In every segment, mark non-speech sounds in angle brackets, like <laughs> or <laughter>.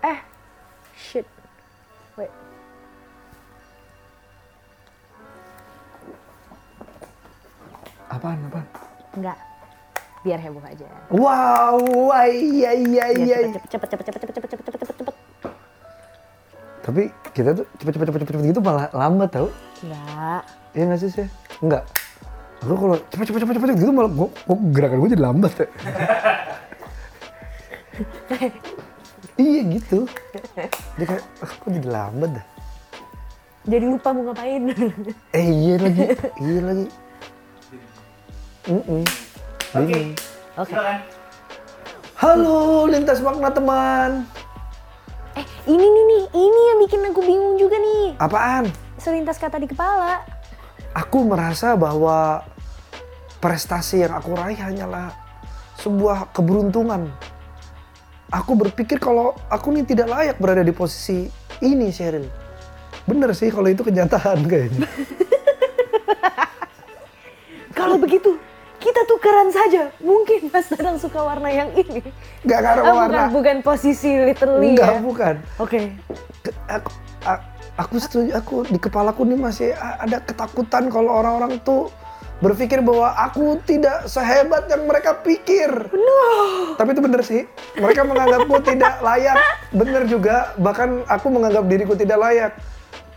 Eh, shit. Wait. Apaan, apaan? Enggak. Biar heboh aja. Wow, wah, iya, iya, iya. cepet, cepet, cepet, cepet, cepet, cepet, cepet, cepet, cepet, cepet. Tapi kita tuh cepet-cepet cepet-cepet gitu malah lambat tau. Enggak. Iya nggak sih, sih? Enggak. Aku kalau cepet-cepet cepet-cepet gitu malah gua, gua gerakan gue jadi lambat ya. Iya gitu. Dia kayak, ah, kok jadi lambat dah. Jadi lupa mau ngapain. <laughs> Eh iya lagi, <laughs> iya lagi. Mm -mm. Oke. Oke. Silakan. Halo, lintas makna teman. Eh, ini nih nih, ini yang bikin aku bingung juga nih. Apaan? Selintas kata di kepala. Aku merasa bahwa prestasi yang aku raih hanyalah sebuah keberuntungan. Aku berpikir kalau aku nih tidak layak berada di posisi ini, Sheryl. Bener sih kalau itu kenyataan kayaknya. <laughs> Kalau begitu, kita tukeran saja. Mungkin Mas Dadang suka warna yang ini. Gak karena Ah, warna. bukan, bukan posisi literally Enggak, ya. bukan. Oke. Ke- Aku, aku setuju, aku di kepalaku nih masih ada ketakutan kalau orang-orang tuh berpikir bahwa aku tidak sehebat yang mereka pikir. Tapi itu bener sih. Mereka menganggapku <laughs> tidak layak. Bener juga. Bahkan aku menganggap diriku tidak layak.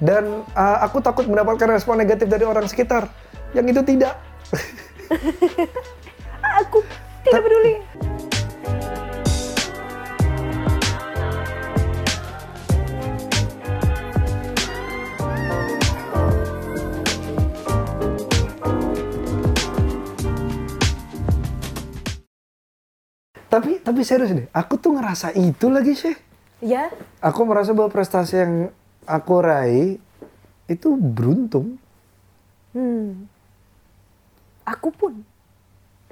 Dan uh, aku takut mendapatkan respon negatif dari orang sekitar. Yang itu tidak. <laughs> Aku tidak peduli. Tapi tapi serius deh. Aku tuh ngerasa itu lagi sih. Ya, Aku merasa bahwa prestasi yang aku raih itu beruntung. hmm. Aku pun,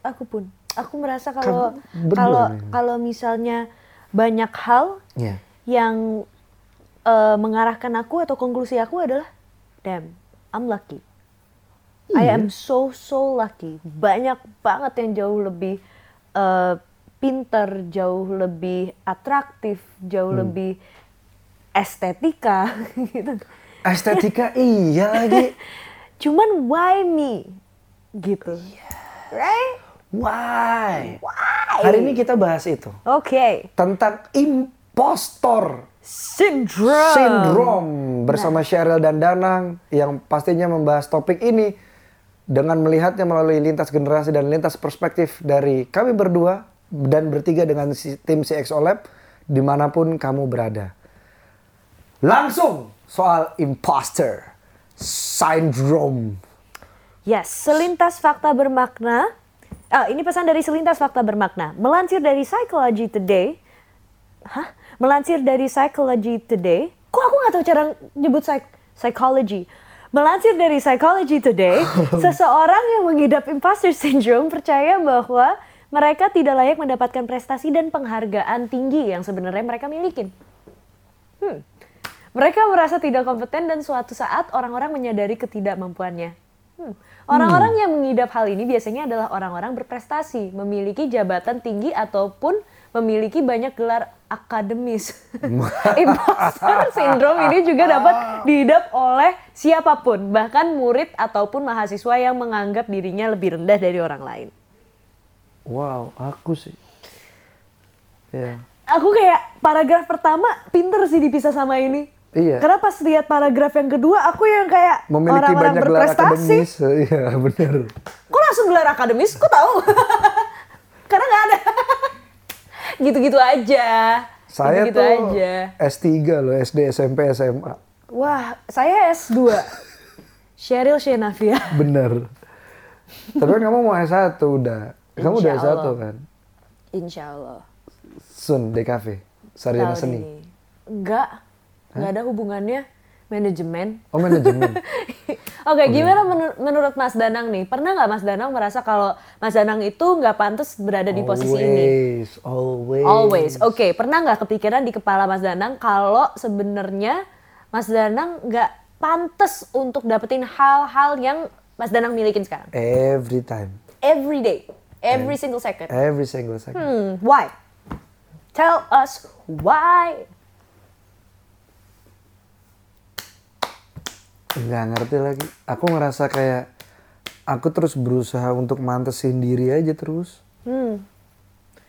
aku pun, aku merasa kalau berdua kalau nih. kalau misalnya banyak hal Iya. yang eh, mengarahkan aku atau konklusi aku adalah, damn, I'm lucky. I Iya. am so so lucky. Banyak banget yang jauh lebih eh, pinter, jauh lebih atraktif, jauh Hmm. lebih estetika <laughs> gitu. Estetika iya lagi. <laughs> Cuman why me? Gitu. Right? Why? Hari ini kita bahas itu. Oke. Tentang impostor Syndrome. syndrome bersama Cheryl dan Danang yang pastinya membahas topik ini dengan melihatnya melalui lintas generasi dan lintas perspektif dari kami berdua dan bertiga dengan tim CXO Lab di mana pun kamu berada. Langsung soal imposter syndrome. Yes, selintas fakta bermakna. Ah, ini pesan dari selintas fakta bermakna. Melansir dari Psychology Today. Hah? Melansir dari Psychology Today. Kok aku nggak tahu cara nyebut psych psychology? Melansir dari Psychology Today, <laughs> seseorang yang mengidap imposter syndrome percaya bahwa mereka tidak layak mendapatkan prestasi dan penghargaan tinggi yang sebenarnya mereka milikin. Hmm. Mereka merasa tidak kompeten dan suatu saat orang-orang menyadari ketidakmampuannya. Hmm. Orang-orang yang mengidap hal ini biasanya adalah orang-orang berprestasi, memiliki jabatan tinggi ataupun memiliki banyak gelar akademis. <laughs> Imposter syndrome ini juga dapat diidap oleh siapa pun, bahkan murid ataupun mahasiswa yang menganggap dirinya lebih rendah dari orang lain. Wow, aku sih. Ya. Aku kayak paragraf pertama pinter sih dipisah sama ini. Iya. Karena pas lihat paragraf yang kedua, aku yang kayak Memiliki orang-orang banyak gelar berprestasi. akademis. Iya, <laughs> benar. Kok langsung gelar akademis? Kok tahu? <laughs> Karena nggak ada. <laughs> Gitu-gitu aja. Saya gitu-gitu tuh aja. S3 loh, SD, SMP, SMA. Wah, saya S2. Sheryl Shenavia. Bener. Tapi kan kamu mau S1 udah. Kamu udah Insya S1 Allah. kan? Insya Allah. Sun, DKV. Sarjana Tahun Seni. Enggak. Enggak ada hubungannya manajemen. Oh manajemen. <laughs> Oke, gimana menur- menurut Mas Danang nih? Pernah nggak Mas Danang merasa kalau Mas Danang itu nggak pantas berada di posisi ini? Always, always. Always. Oke, pernah nggak kepikiran di kepala Mas Danang kalau sebenarnya Mas Danang nggak pantas untuk dapetin hal-hal yang Mas Danang milikin sekarang? Every time. Every day, Every yeah. single second. Every single second. Hmm, why? Tell us why. Gak ngerti lagi. Aku ngerasa kayak aku terus berusaha untuk mantesin diri aja terus. Hmm.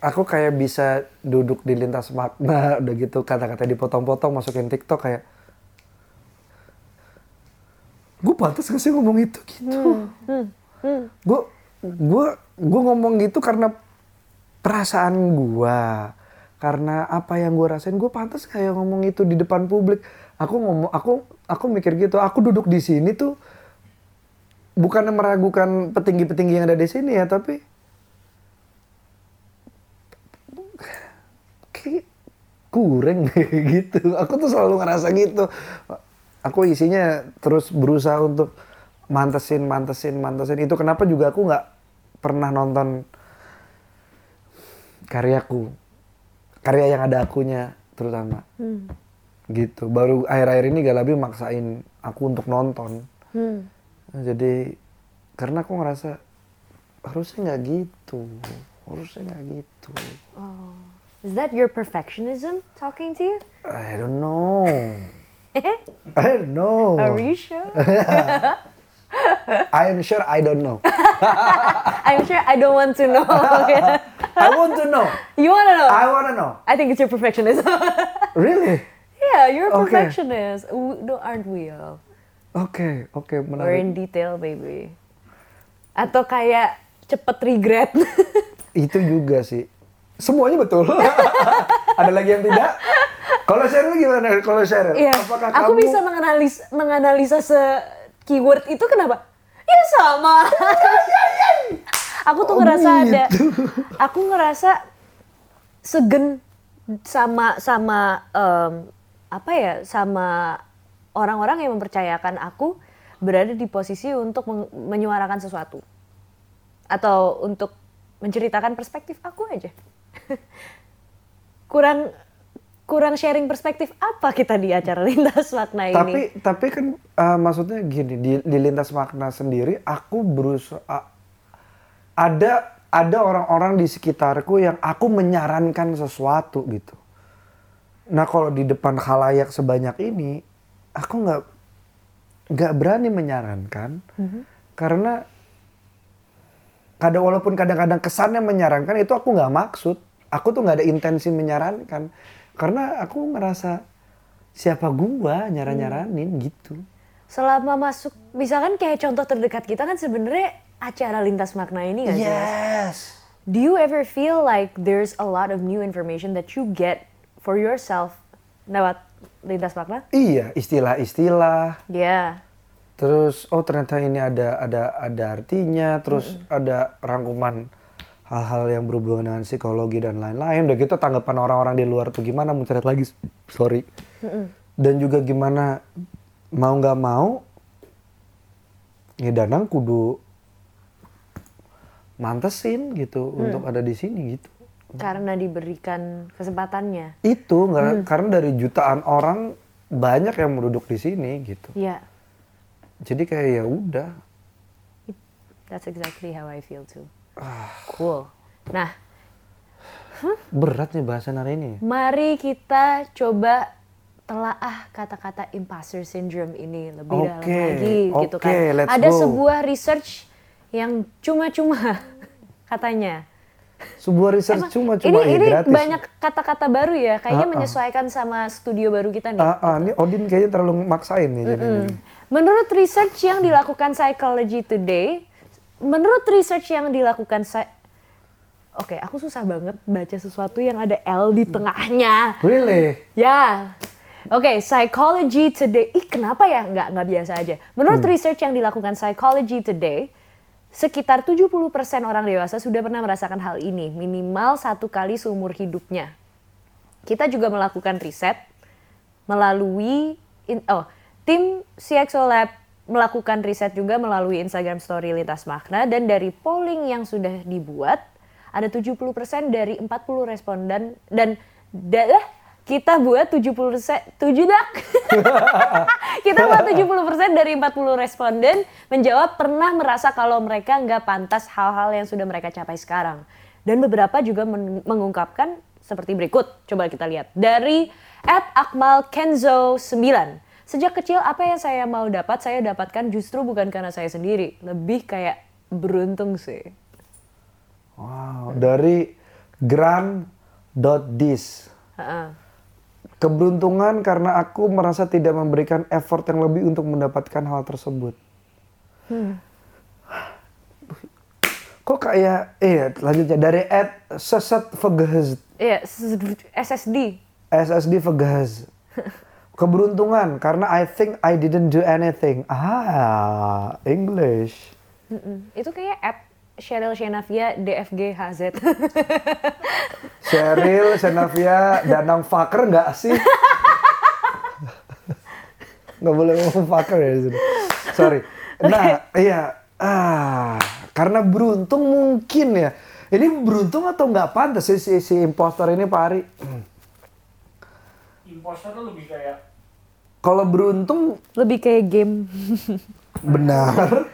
Aku kayak bisa duduk di lintas makna <laughs> udah gitu kata-kata dipotong-potong masukin TikTok kayak gue pantas gak sih ngomong itu gitu. Hmm. Hmm. Hmm. Gue gue gue ngomong gitu karena perasaan gue, karena apa yang gue rasain gue pantas kayak ngomong itu di depan publik. Aku ngomong aku aku mikir gitu. Aku duduk di sini tuh bukan meragukan petinggi-petinggi yang ada di sini ya, tapi kayak kurang <laughs> gitu. Aku tuh selalu ngerasa gitu. Aku isinya terus berusaha untuk mantesin, mantesin, mantesin. Itu kenapa juga aku nggak pernah nonton karyaku, karya yang ada akunya terutama. Hmm. Gitu. Baru akhir-akhir ini Galabi maksain aku untuk nonton. Hmm. Jadi karena aku ngerasa harusnya nggak gitu, harusnya nggak gitu. Oh. Is that your perfectionism talking to you? I don't know. <laughs> I don't know. Are you sure? <laughs> I am sure I don't know. <laughs> I'm sure I don't want to know. I want to know. you want to know? I want to know. I think it's your perfectionism. <laughs> Really? yeah, you're a Okay. perfectionist. W- no, aren't we all? Oke, oke, We're in menarik. detail, baby. Atau kayak cepet regret. <laughs> Itu juga sih. Semuanya betul. Ada lagi yang tidak? Kalau Cheryl gimana? Kalau Cheryl, Iya. apakah Aku kamu bisa menganalisa menganalisa se keyword itu kenapa? Ya sama. aku tuh Oh, ngerasa ada. gitu. Aku ngerasa segen sama sama em, apa ya sama orang-orang yang mempercayakan aku berada di posisi untuk menyuarakan sesuatu atau untuk menceritakan perspektif aku aja. <laughs> kurang kurang sharing perspektif apa kita di acara lintas makna ini? Tapi tapi kan eh, maksudnya gini di, di lintas makna sendiri aku berusaha ada ada orang-orang di sekitarku yang aku menyarankan sesuatu gitu. Nah kalau di depan khalayak sebanyak ini aku nggak nggak berani menyarankan karena kadang walaupun kadang-kadang kesannya menyarankan itu aku nggak maksud. Aku tuh nggak ada intensi menyarankan karena aku ngerasa siapa gua nyaran-nyaranin gitu. Selama masuk, misalkan kayak contoh terdekat kita kan sebenarnya acara lintas makna ini kan. Yes. Do you ever feel like there's a lot of new information that you get for yourself lewat lintas makna? Iya, istilah-istilah. Ya. Terus oh ternyata ini ada ada ada artinya, terus ada rangkuman hal-hal yang berhubungan dengan psikologi dan lain-lain. Udah gitu tanggapan orang-orang di luar tuh gimana muncrat lagi, sorry. Dan juga gimana mau nggak mau, ya Danang kudu mantesin gitu untuk ada di sini gitu. Karena diberikan kesempatannya. Itu nggak karena dari jutaan orang banyak yang duduk di sini gitu. Ya. Jadi kayak ya udah. That's exactly how I feel too. Cool. Nah, Berat nih bahasan hari ini. mari kita coba telaah kata-kata imposter syndrome ini lebih dalam Oke, lagi gitu oke, kan. let's Ada go. sebuah research yang cuma-cuma <laughs> katanya. Sebuah research cuma ini eh, ini gratis. banyak kata-kata baru ya, kayaknya Ah, ah. menyesuaikan sama studio baru kita nih. Ah, ah, ini Odin kayaknya terlalu maksain nih jadinya. Menurut research yang dilakukan Psychology Today, menurut research yang dilakukan Psy- Oke, aku susah banget baca sesuatu yang ada L di tengahnya. Really? Ya. Oke, Psychology Today. Ih, kenapa ya? Nggak, nggak biasa aja. Menurut research yang dilakukan Psychology Today, sekitar 70% orang dewasa sudah pernah merasakan hal ini, minimal satu kali seumur hidupnya. Kita juga melakukan riset melalui in- oh, tim CXO Lab melakukan riset juga melalui Instagram Story Lintas Makna dan dari polling yang sudah dibuat ada 70% dari 40 responden dan da- kita buat 70 persen, 7 dak. <laughs> kita buat 70% dari 40 responden menjawab pernah merasa kalau mereka nggak pantas hal-hal yang sudah mereka capai sekarang. Dan beberapa juga men- mengungkapkan seperti berikut. Coba kita lihat. Dari at Akmal Kenzo 9. Sejak kecil apa yang saya mau dapat saya dapatkan justru bukan karena saya sendiri, lebih kayak beruntung sih. Wow, dari Grand dot dis. Heeh. Keberuntungan karena aku merasa tidak memberikan effort yang lebih untuk mendapatkan hal tersebut. Kok kayak, iya lanjutnya dari Ed Seset Iya, SSD. SSD Vergehz. <laughs> Keberuntungan karena I think I didn't do anything. Ah, English. Mm-mm. Itu kayak app Cheryl Shenavia DFG HZ. Cheryl, <laughs> Senavia, Danang Faker nggak sih? <laughs> nggak boleh ngomong fucker ya di sini. Sorry. <laughs> Nah, iya. Ah, karena beruntung mungkin ya. Ini beruntung atau nggak pantas sih si, si impostor ini Pak Ari? Imposter tuh lebih kayak Kalau beruntung Lebih kayak game. benar,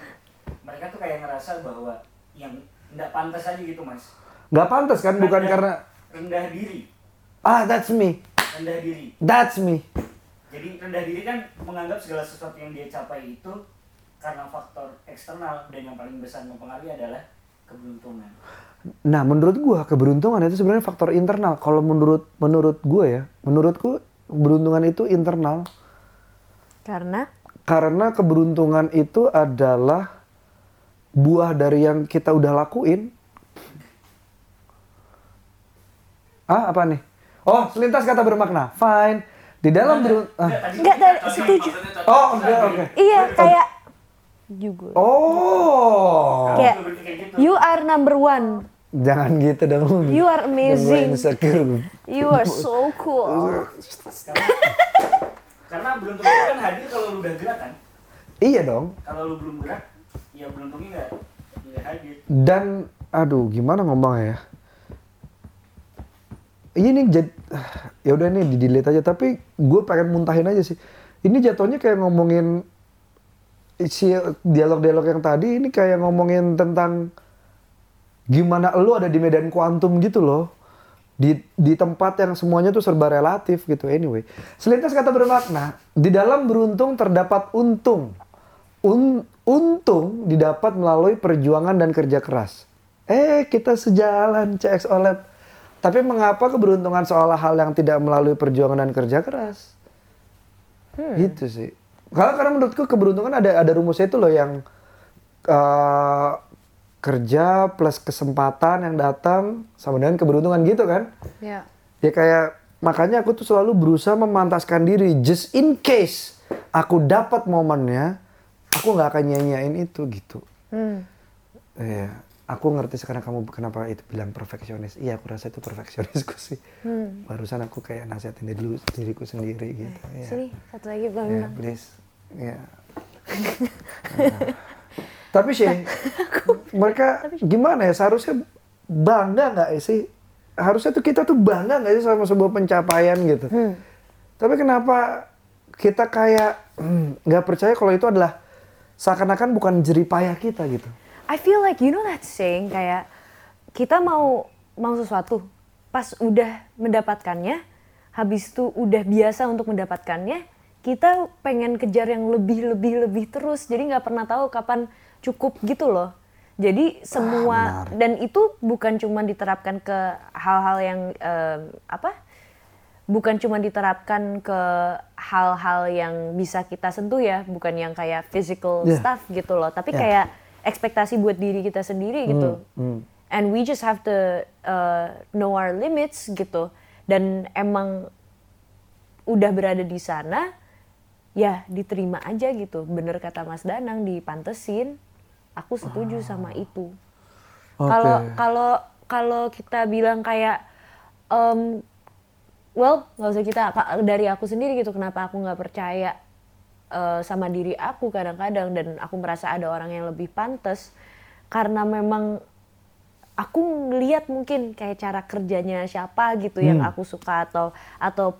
mereka tuh kayak ngerasa bahwa yang nggak pantas aja gitu mas nggak pantas kan? Bukan Rendah- karena rendah diri ah that's me, rendah diri that's me. jadi rendah diri kan menganggap segala sesuatu yang dia capai itu karena faktor eksternal dan yang paling besar mempengaruhi adalah keberuntungan Nah, menurut gua keberuntungan itu sebenarnya faktor internal. Kalau menurut menurut gua ya, menurutku keberuntungan itu internal. Karena Karena keberuntungan itu adalah buah dari yang kita udah lakuin. Ah, apa nih? Oh, selintas kata bermakna. Fine. Di dalam berun... ah. Enggak, setuju. Oh, enggak, oke. iya kayak juga. Oh. Kayak you are number one. Jangan gitu dong. You are amazing. You are so cool. <laughs> karena, karena beruntung itu kan hadir kalau lu udah gerak kan Iya dong. kalau lu belum gerak ya beruntungnya nggak nggak hadir Dan aduh gimana ngomongnya ya? Ini nih jad, <sighs> ya udah nih di delete aja tapi gue pengen muntahin aja sih. Ini jatuhnya kayak ngomongin si dialog-dialog yang tadi ini kayak ngomongin tentang gimana lu ada di medan kuantum gitu loh. Di di tempat yang semuanya tuh serba relatif gitu. Anyway, selintas kata bermakna, di dalam beruntung terdapat untung. Un- untung didapat melalui perjuangan dan kerja keras. Eh, kita sejalan CX OLED. Tapi mengapa keberuntungan seolah hal yang tidak melalui perjuangan dan kerja keras? Gitu sih. Kalau karena menurutku keberuntungan ada ada rumusnya itu loh yang eh, kerja plus kesempatan yang datang sama dengan keberuntungan gitu kan? Ya. Ya kayak makanya aku tuh selalu berusaha memantaskan diri just in case aku dapat momennya, aku nggak akan nyanyain itu gitu. Hmm. Iya, aku ngerti sekarang kamu kenapa itu bilang perfeksionis. Iya, aku rasa itu perfeksionisku sih. Barusan aku kayak nasihatin dulu diriku sendiri gitu. Iya. Sini satu lagi belum Ya, please. Ya. Nah. Tapi sih, mereka gimana ya? Seharusnya bangga nggak sih? Harusnya tuh kita tuh bangga nggak sih sama sebuah pencapaian gitu. Tapi kenapa kita kayak hmm, nggak percaya kalau itu adalah seakan-akan bukan jeripayah kita gitu. I feel like you know that saying kayak kita mau mau sesuatu pas udah mendapatkannya habis itu udah biasa untuk mendapatkannya kita pengen kejar yang lebih lebih lebih terus jadi nggak pernah tahu kapan cukup gitu loh jadi semua benar. dan itu bukan cuma diterapkan ke hal-hal yang em, apa bukan cuma diterapkan ke hal-hal yang bisa kita sentuh ya, bukan yang kayak physical Yeah. stuff gitu loh, tapi Yeah. kayak ekspektasi buat diri kita sendiri gitu. hmm. And we just have to uh, know our limits gitu. Dan emang udah berada di sana, ya diterima aja gitu. Bener kata Mas Danang, dipantesin. Aku setuju sama itu. Kalau kalau kalau kita bilang kayak em, well nggak usah kita dari aku sendiri gitu kenapa aku nggak percaya eh, sama diri aku kadang-kadang dan aku merasa ada orang yang lebih pantas karena memang aku ngeliat mungkin kayak cara kerjanya siapa gitu yang aku suka atau atau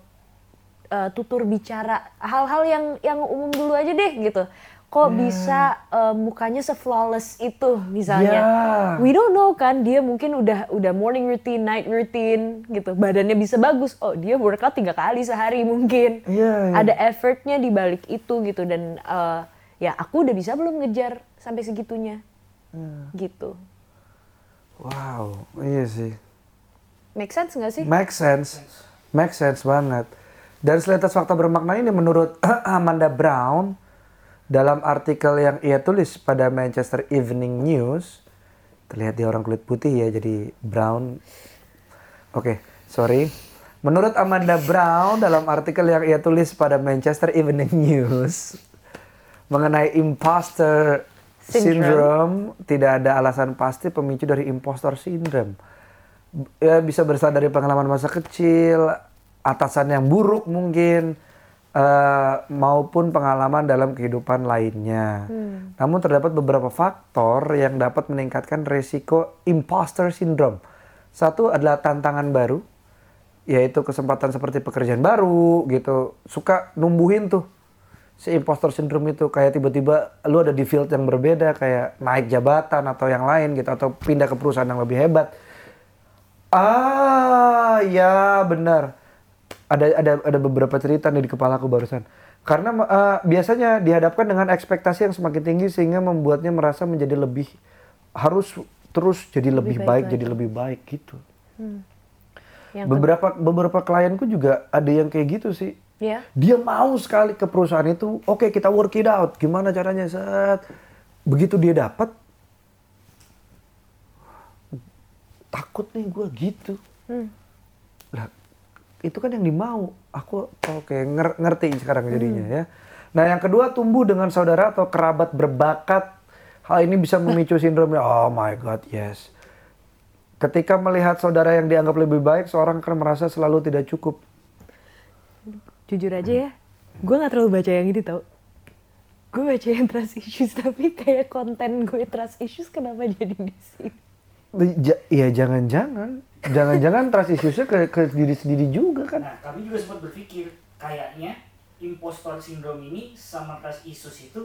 eh, tutur bicara hal-hal yang yang umum dulu aja deh gitu kok bisa eh, mukanya se-flawless itu misalnya. Yeah. We don't know kan dia mungkin udah udah morning routine, night routine gitu. Badannya bisa bagus. Oh, dia workout tiga kali sehari mungkin. Iya, iya. Ada effortnya di balik itu gitu dan eh, ya aku udah bisa belum ngejar sampai segitunya. Hmm. Gitu. Wow, iya sih. Make sense nggak sih? Make sense. Make sense banget. Dan selintas fakta bermakna ini menurut <clears throat> Amanda Brown dalam artikel yang ia tulis pada Manchester Evening News, terlihat dia orang kulit putih ya jadi brown. Oke, sorry. Menurut Amanda Brown dalam artikel yang ia tulis pada Manchester Evening News mengenai imposter Syndrome. syndrome, tidak ada alasan pasti pemicu dari imposter syndrome ya bisa berasal dari pengalaman masa kecil, atasan yang buruk mungkin, eh, maupun pengalaman dalam kehidupan lainnya. Namun terdapat beberapa faktor yang dapat meningkatkan resiko imposter syndrome. Satu adalah tantangan baru, yaitu kesempatan seperti pekerjaan baru gitu, suka numbuhin tuh si imposter syndrome itu kayak tiba-tiba lu ada di field yang berbeda kayak naik jabatan atau yang lain gitu atau pindah ke perusahaan yang lebih hebat. Ah, ya benar. Ada ada ada beberapa cerita nih di kepala aku barusan. Karena eh, biasanya dihadapkan dengan ekspektasi yang semakin tinggi sehingga membuatnya merasa menjadi lebih harus terus jadi lebih, baik baik, lagi. jadi lebih baik gitu. Yang beberapa beberapa klienku juga ada yang kayak gitu sih. ya. Dia mau sekali ke perusahaan itu, oke kita work it out, gimana caranya set. Begitu dia dapat, takut nih gue gitu. Lah, itu kan yang dimau. Aku oke nger- ngerti sekarang jadinya ya. Nah yang kedua tumbuh dengan saudara atau kerabat berbakat. Hal ini bisa memicu <laughs> sindrom oh my god yes. Ketika melihat saudara yang dianggap lebih baik, seorang akan merasa selalu tidak cukup. Jujur aja ya, gue nggak terlalu baca yang ini tau. Gue baca yang trust issues, <laughs> tapi kayak konten gue trust issues kenapa jadi di sini? Ja- Iya jangan-jangan, jangan-jangan trust issues-nya ke, ke diri sendiri juga kan? Nah, kami juga sempat berpikir kayaknya impostor syndrome ini sama trust issues itu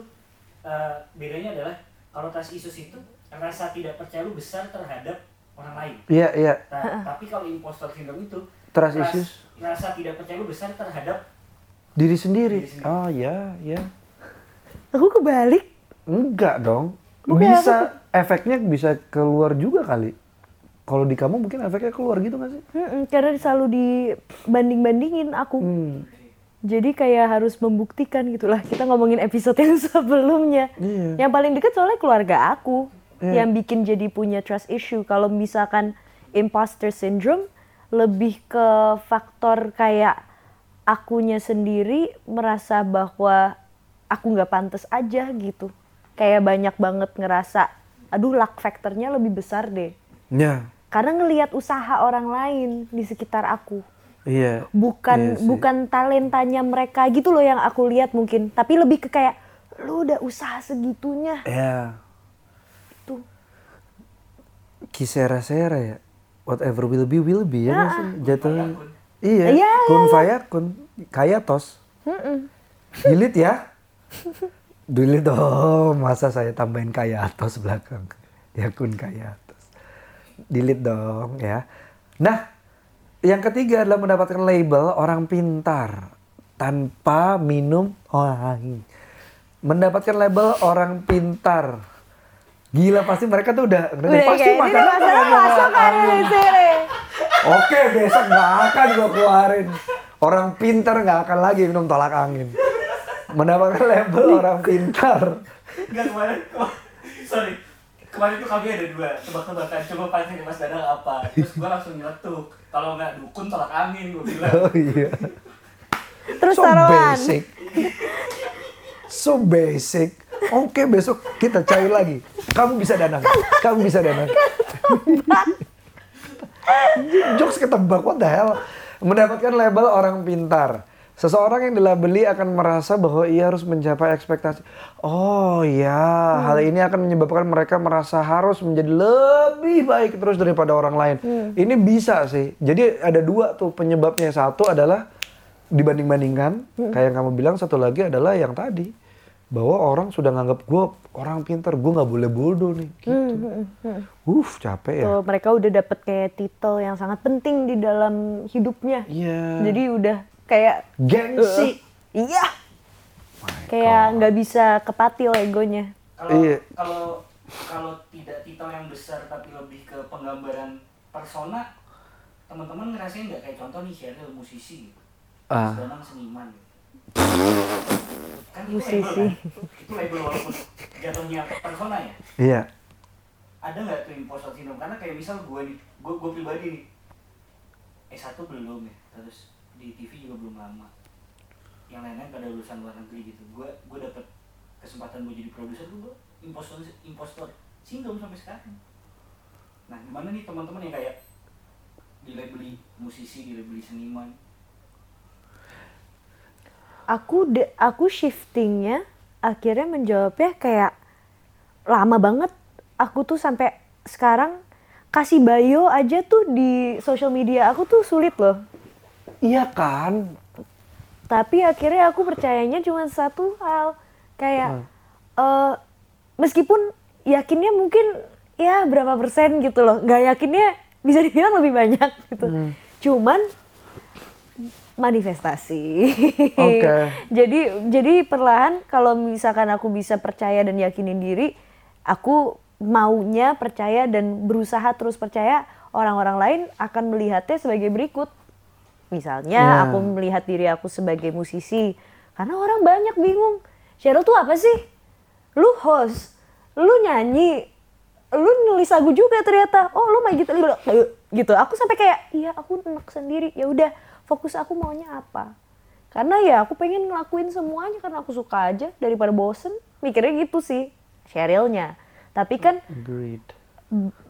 eh, bedanya adalah kalau trust issues itu rasa tidak percaya lu besar terhadap orang lain. Iya iya. Nah, tapi kalau impostor syndrome itu Trust ras- issues? rasa tidak percaya lu besar terhadap Diri sendiri. Diri sendiri. Oh ya ya. Aku kebalik. Enggak dong. Bukan Bisa efeknya bisa keluar juga kali. Kalau di kamu mungkin efeknya keluar gitu gak sih? Mm-mm, karena selalu dibanding-bandingin aku. Hmm. Jadi kayak harus membuktikan gitulah. Kita ngomongin episode yang <laughs> sebelumnya. Iya. Yang paling dekat soalnya keluarga aku Iya. yang bikin jadi punya trust issue. Kalau misalkan imposter syndrome lebih ke faktor kayak akunya sendiri merasa bahwa aku nggak pantas aja gitu. Kayak banyak banget ngerasa, aduh luck factornya lebih besar deh. Ya. Karena ngelihat usaha orang lain di sekitar aku Iya. bukan Iya sih. bukan talentanya mereka gitu loh yang aku lihat mungkin tapi lebih ke kayak lu udah usaha segitunya Ya. tuh Kisera-sera ya. Whatever will be will be ya nggak sih? Jatuhnya. Iya. Iya, kun fayakun. Kaya tos. Delete ya. Delete dong. Masa saya tambahin kaya tos belakang. Ya kun kaya. Delete dong ya. Nah, yang ketiga adalah mendapatkan label orang pintar tanpa minum orang. Mendapatkan label orang pintar. Gila pasti mereka tuh udah, udah, pasti makan masalah masuk kan di sini Oke, besok nggak akan gue keluarin. Orang pintar nggak akan lagi minum tolak angin. Mendapatkan label orang pintar. Enggak kemarin, kema- sorry. Kemarin tuh kami ada dua tebak-tebakan. Coba pancing Mas Dadang apa. Terus gue langsung nyeletuk. Kalau nggak dukun tolak angin, gue bilang. Oh iya. terus So taruhan basic. So basic. Oke, besok kita cari lagi. Kamu bisa danang. Kamu bisa danang. <laughs> Jokes ketebak, what the hell? Mendapatkan label orang pintar. Seseorang yang dilabeli akan merasa bahwa ia harus mencapai ekspektasi. Oh ya, hal ini akan menyebabkan mereka merasa harus menjadi lebih baik terus daripada orang lain. Ini bisa sih. Jadi ada dua tuh penyebabnya. Satu adalah dibanding-bandingkan, kayak yang kamu bilang. Satu lagi adalah yang tadi bahwa orang sudah nganggap gue orang pintar, gue nggak boleh bodoh nih. Gitu. Uf, capek ya. Tuh, mereka udah dapet kayak titel yang sangat penting di dalam hidupnya. Iya. Jadi udah kayak Gengsi. Uh, iya. Kayak nggak bisa kepatil egonya. Kalau Iya. kalau kalau tidak titel yang besar tapi lebih ke penggambaran persona, teman-teman ngerasain nggak kayak contoh nih Sheryl musisi gitu, Ah. Danang seniman gitu. Kan itu Musisi. label kan? Itu label walaupun jatuhnya persona ya. Iya. Ada nggak tuh impostor syndrome? Karena kayak misal gue nih, gue gue pribadi nih, S1 belum ya, terus di TV juga belum lama. Yang lain-lain pada lulusan luar negeri gitu. Gue gue dapet kesempatan gue jadi produser gue impostor impostor syndrome sampai sekarang. Nah gimana nih teman-teman yang kayak dilabeli musisi, dilabeli seniman, Aku de- aku shiftingnya akhirnya menjawabnya kayak lama banget. Aku tuh sampai sekarang kasih bio aja tuh di social media aku tuh sulit loh. Iya kan? Tapi akhirnya aku percayanya cuma satu hal kayak eh, meskipun yakinnya mungkin ya berapa persen gitu loh, nggak yakinnya bisa dibilang lebih banyak gitu. Cuman manifestasi. Oke. <laughs> jadi jadi perlahan kalau misalkan aku bisa percaya dan yakinin diri, aku maunya percaya dan berusaha terus percaya orang-orang lain akan melihatnya sebagai berikut. Misalnya Ya. aku melihat diri aku sebagai musisi, karena orang banyak bingung. Cheryl tuh apa sih? Lu host, lu nyanyi, lu nulis lagu juga ternyata. Oh, lu main gitar gitu. Aku sampai kayak, iya aku enak sendiri. Ya udah, fokus aku maunya apa? Karena ya aku pengen ngelakuin semuanya karena aku suka aja daripada bosen. Mikirnya gitu sih, Sherylnya. Tapi kan Agreed.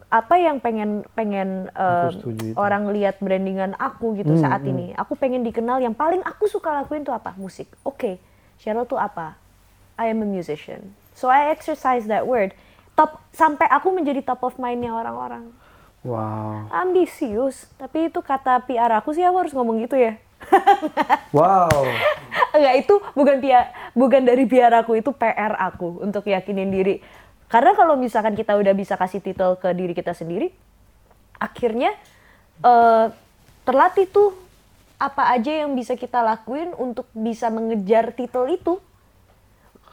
Apa yang pengen pengen itu. orang lihat brandingan aku gitu saat ini. Aku pengen dikenal yang paling aku suka lakuin tuh apa? Musik. Oke, Cheryl tuh apa? I am a musician. So I exercise that word. Top sampai aku menjadi top of mindnya orang-orang. Wow. Ambisius, tapi itu kata PR aku sih aku harus ngomong gitu ya. <laughs> Wow. Enggak itu bukan PR, bukan dari PR aku itu PR aku untuk yakinin diri. Karena kalau misalkan kita udah bisa kasih titel ke diri kita sendiri, akhirnya eh, terlatih tuh apa aja yang bisa kita lakuin untuk bisa mengejar titel itu.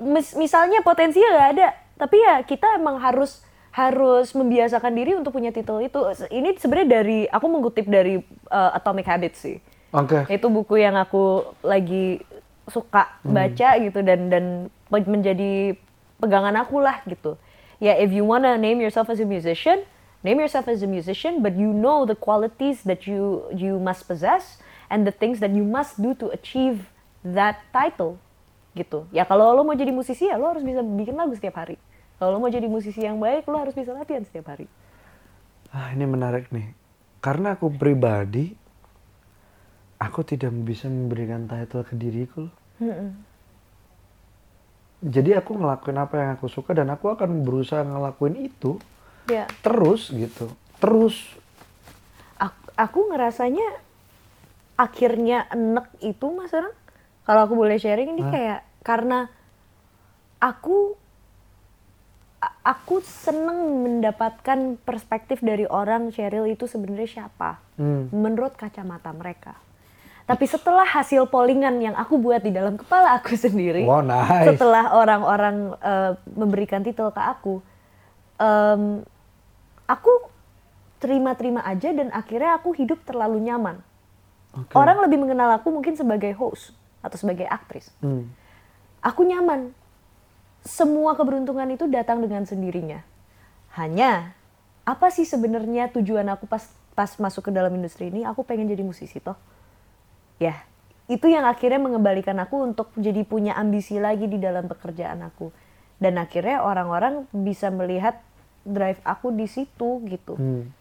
Mis- misalnya potensinya nggak ada, tapi ya kita emang harus harus membiasakan diri untuk punya titel itu. Ini sebenarnya dari aku mengutip dari eh, Atomic Habits sih Oke. itu buku yang aku lagi suka baca gitu dan dan menjadi pegangan aku lah gitu ya if you wanna name yourself as a musician name yourself as a musician but you know the qualities that you you must possess and the things that you must do to achieve that title gitu ya kalau lo mau jadi musisi ya lo harus bisa bikin lagu setiap hari kalau lo mau jadi musisi yang baik lo harus bisa latihan setiap hari Ah, ini menarik nih. Karena aku pribadi, aku tidak bisa memberikan title ke diriku. loh. Jadi aku ngelakuin apa yang aku suka dan aku akan berusaha ngelakuin itu ya terus gitu. Terus. aku, aku ngerasanya akhirnya enek itu mas Orang kalau aku boleh sharing ini kayak karena aku aku seneng mendapatkan perspektif dari orang Cheryl itu sebenarnya siapa Hmm. menurut kacamata mereka tapi setelah hasil pollingan yang aku buat di dalam kepala aku <laughs> sendiri Wow, nice. setelah orang-orang eh, memberikan titel ke aku, em, aku terima-terima aja dan akhirnya aku hidup terlalu nyaman. Oke. Orang lebih mengenal aku mungkin sebagai host atau sebagai aktris. Hmm. Aku nyaman. Semua keberuntungan itu datang dengan sendirinya. Hanya apa sih sebenarnya tujuan aku pas pas masuk ke dalam industri ini? Aku pengen jadi musisi toh. Ya, itu yang akhirnya mengembalikan aku untuk jadi punya ambisi lagi di dalam pekerjaan aku. Dan akhirnya orang-orang bisa melihat drive aku di situ gitu Hmm.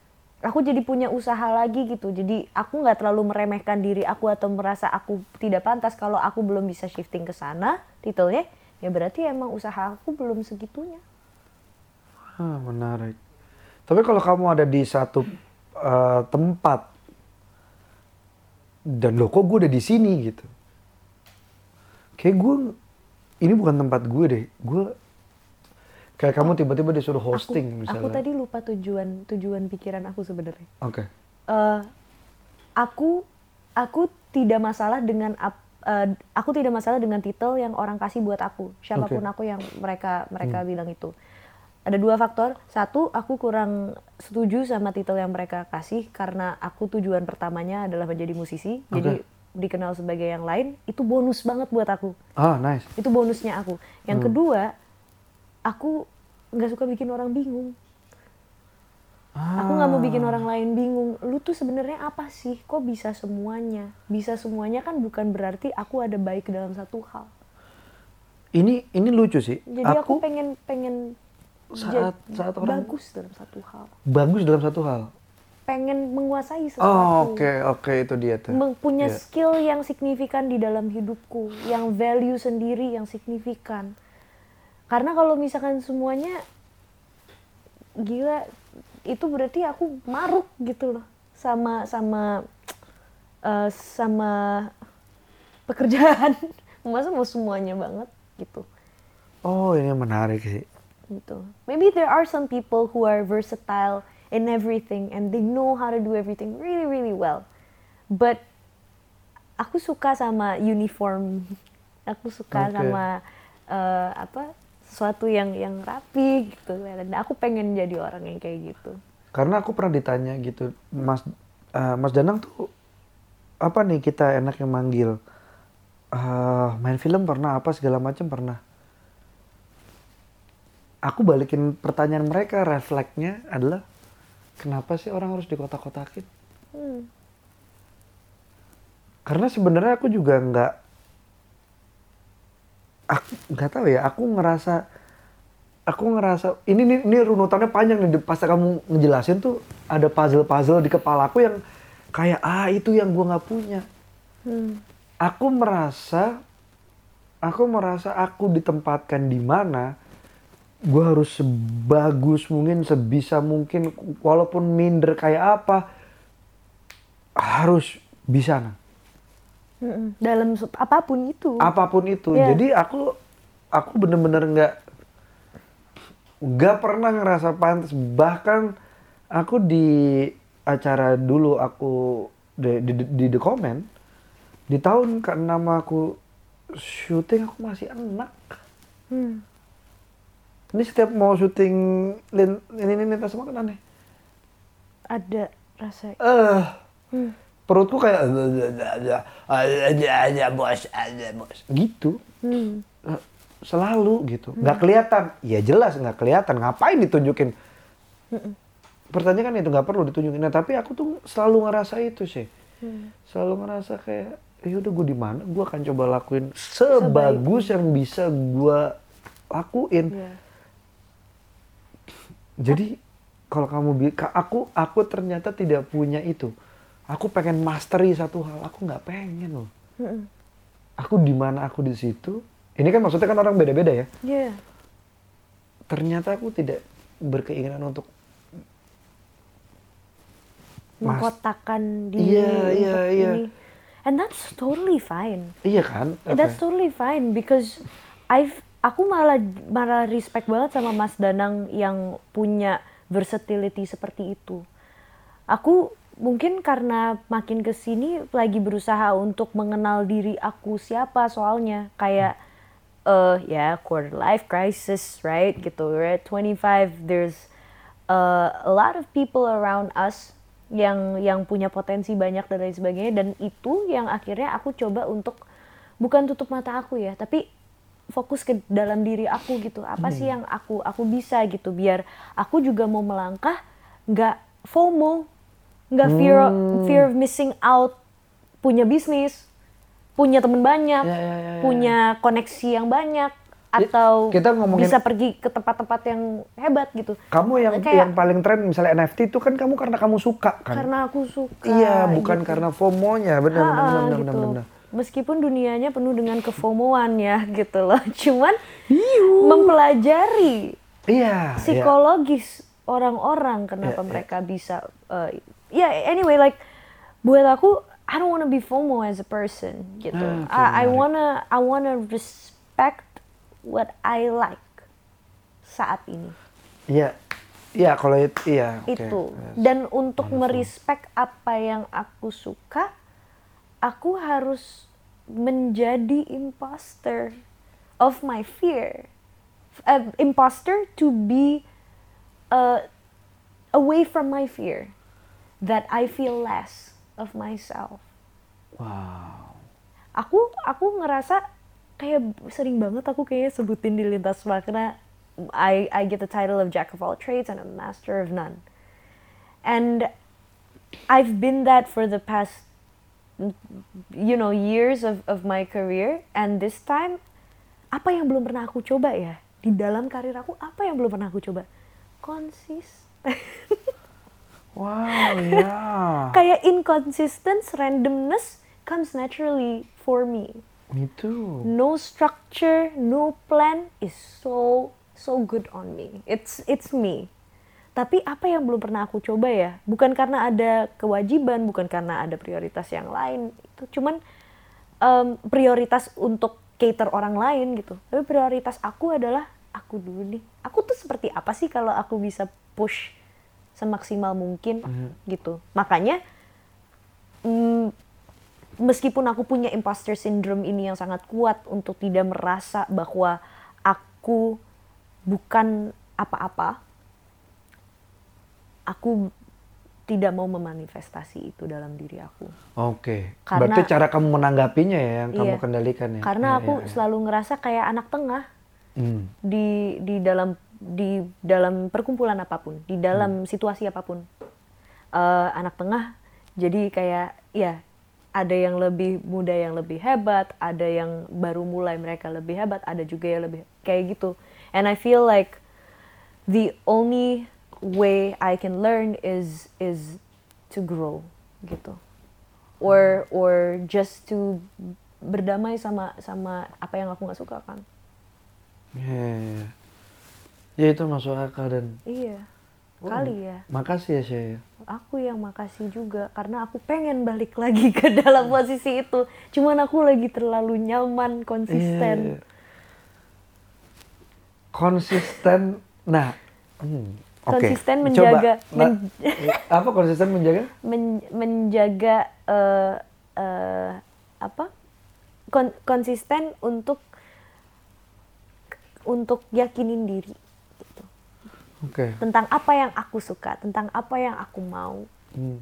aku jadi punya usaha lagi gitu. Jadi aku nggak terlalu meremehkan diri aku atau merasa aku tidak pantas kalau aku belum bisa shifting ke sana titelnya. Ya berarti emang usaha aku belum segitunya. Ah, menarik. Tapi kalau kamu ada di satu eh, tempat dan lo kok gue udah di sini gitu. Kayak gue ini bukan tempat gue deh. Gue kayak kamu tiba-tiba disuruh hosting aku, misalnya. aku tadi lupa tujuan tujuan pikiran aku sebenarnya. Oke. Eh, aku aku tidak masalah dengan ap- eh, aku tidak masalah dengan titel yang orang kasih buat aku siapa pun Oke. aku yang mereka mereka bilang itu ada dua faktor satu aku kurang setuju sama titel yang mereka kasih karena aku tujuan pertamanya adalah menjadi musisi jadi Oke. dikenal sebagai yang lain itu bonus banget buat aku Ah, nice. itu bonusnya aku yang kedua aku nggak suka bikin orang bingung Aku nggak mau bikin orang lain bingung. Lu tuh sebenarnya apa sih? Kok bisa semuanya? Bisa semuanya kan bukan berarti aku ada baik dalam satu hal. Ini ini lucu sih. Jadi aku, aku, pengen pengen saat saat orang bagus dalam satu hal. bagus dalam satu hal. Pengen menguasai sesuatu. Oh, oke oke itu dia tuh. Punya Iya. skill yang signifikan di dalam hidupku, yang value sendiri yang signifikan. Karena kalau misalkan semuanya gila, itu berarti aku maruk gitu loh sama sama eh, sama pekerjaan. <laughs> Masa mau semuanya banget gitu. Oh, ini menarik sih. Gitu. Maybe there are some people who are versatile in everything and they know how to do everything really really well. But aku suka sama uniform. Aku suka Oke. sama eh, apa? sesuatu yang yang rapi gitu. Dan aku pengen jadi orang yang kayak gitu. Karena aku pernah ditanya gitu, Mas eh, Mas Danang tuh apa nih kita enak yang manggil Eh, main film pernah apa segala macam pernah. Aku balikin pertanyaan mereka, refleksnya adalah kenapa sih orang harus dikotak-kotakin? Hmm. Karena sebenarnya aku juga nggak, aku nggak tahu ya. Aku ngerasa, aku ngerasa ini ini, ini runutannya panjang nih. Pas kamu ngejelasin tuh ada puzzle-puzzle di kepala aku yang kayak ah itu yang gua nggak punya. Hmm. Aku merasa, aku merasa aku ditempatkan di mana gue harus sebagus mungkin, sebisa mungkin, walaupun minder kayak apa, harus bisa nah. Dalam apa pun itu. apa pun itu. Iya. Jadi aku aku bener-bener nggak nggak pernah ngerasa pantas. Bahkan aku di acara dulu aku di, di, di, di The Comment di tahun ke-6 aku syuting aku masih enak. Hmm. Ini setiap mau syuting lin, ini ini lintas sama kan aneh. Ada rasa. Eh, Hmm. perutku kayak ada ada bos ada bos gitu. Hmm. Eh, selalu gitu nggak kelihatan ya jelas nggak kelihatan ngapain ditunjukin pertanyaan kan itu nggak perlu ditunjukin nah tapi aku tuh selalu ngerasa itu sih Hmm. selalu ngerasa kayak ya udah gue di mana gue akan coba lakuin sebagus yang bisa gue lakuin Iya. Jadi kalau kamu aku aku ternyata tidak punya itu aku pengen mastery satu hal aku nggak pengen loh Mm-mm. aku di mana aku di situ ini kan maksudnya kan orang beda-beda ya Iya. ternyata aku tidak berkeinginan untuk mengkotakkan diri Iya, iya, iya. ini. And that's totally fine. iya kan That's Apa? totally fine because I've aku malah malah respect banget sama Mas Danang yang punya versatility seperti itu. Aku mungkin karena makin ke sini lagi berusaha untuk mengenal diri aku siapa soalnya. Kayak eh ya quarter life crisis right gitu. At 25 there's uh, a lot of people around us yang yang punya potensi banyak dan lain sebagainya. Dan itu yang akhirnya aku coba untuk bukan tutup mata aku ya tapi fokus ke dalam diri aku gitu. Apa sih yang aku aku bisa gitu biar aku juga mau melangkah nggak FOMO nggak fear fear of missing out punya bisnis punya temen banyak Ya, ya, ya, ya, punya koneksi yang banyak atau kita ngomongin- bisa pergi ke tempat-tempat yang hebat gitu. Kamu yang Kayak- yang paling tren misalnya NFT itu kan kamu karena kamu suka kan? Karena aku suka iya bukan gitu. karena FOMO-nya. Benar benar Ha-ha, benar benar gitu. benar, benar. Meskipun dunianya penuh dengan kefomoan ya gitu loh. <laughs> Cuman mempelajari iya iya. psikologis orang-orang kenapa Iya, iya. mereka bisa uh, ya anyway like buat aku I don't wanna be FOMO as a person gitu. Ah, oke, I, I wanna I wanna respect what I like saat ini. Iya. Iya, kalau itu iya. oke. itu dan untuk merespek apa yang aku suka aku harus menjadi imposter of my fear uh, imposter to be uh, away from my fear that I feel less of myself Wow. aku aku ngerasa kayak sering banget aku kayak sebutin di lintas makna I I get the title of jack of all trades and a master of none. And I've been that for the past you know years of of my career and this time apa yang belum pernah aku coba ya di dalam karir aku apa yang belum pernah aku coba konsisten <laughs> Wow, ya. kayak inconsistence randomness comes naturally for me Me too. no structure, no plan is so so good on me. It's it's me. Tapi apa yang belum pernah aku coba ya? Bukan karena ada kewajiban, bukan karena ada prioritas yang lain. Itu cuman em, prioritas untuk cater orang lain gitu. Tapi prioritas aku adalah aku dulu nih. Aku tuh seperti apa sih kalau aku bisa push semaksimal mungkin gitu. Makanya mm, meskipun aku punya imposter syndrome ini yang sangat kuat untuk tidak merasa bahwa aku bukan apa-apa, aku tidak mau memanifestasi itu dalam diri aku. Oke. Karena- Berarti cara kamu menanggapinya ya yang kamu Iya. kendalikan ya. Karena Iya, aku iya, iya. selalu ngerasa kayak anak tengah Hmm. di di dalam di dalam perkumpulan apa pun, di dalam situasi apa pun. Eh, anak tengah, jadi kayak ya ada yang lebih muda yang lebih hebat, ada yang baru mulai mereka lebih hebat, ada juga yang lebih kayak gitu. And I feel like the only way I can learn is is to grow gitu. Or or just to berdamai sama sama apa yang aku nggak suka kan. Iya, iya, iya. Ya itu masuk akal dan Iya. Oh, Kali ya. makasih ya Syah. Aku yang makasih juga karena aku pengen balik lagi ke dalam posisi itu. Cuman aku lagi terlalu nyaman, konsisten. iya. Konsisten. Nah, hmm. Konsisten Coba, menjaga- nah, men- <laughs> apa konsisten menjaga? Men- menjaga eh, eh, apa? Kon- konsisten untuk untuk yakinin diri gitu. Oke. Tentang apa yang aku suka, tentang apa yang aku mau. Hmm.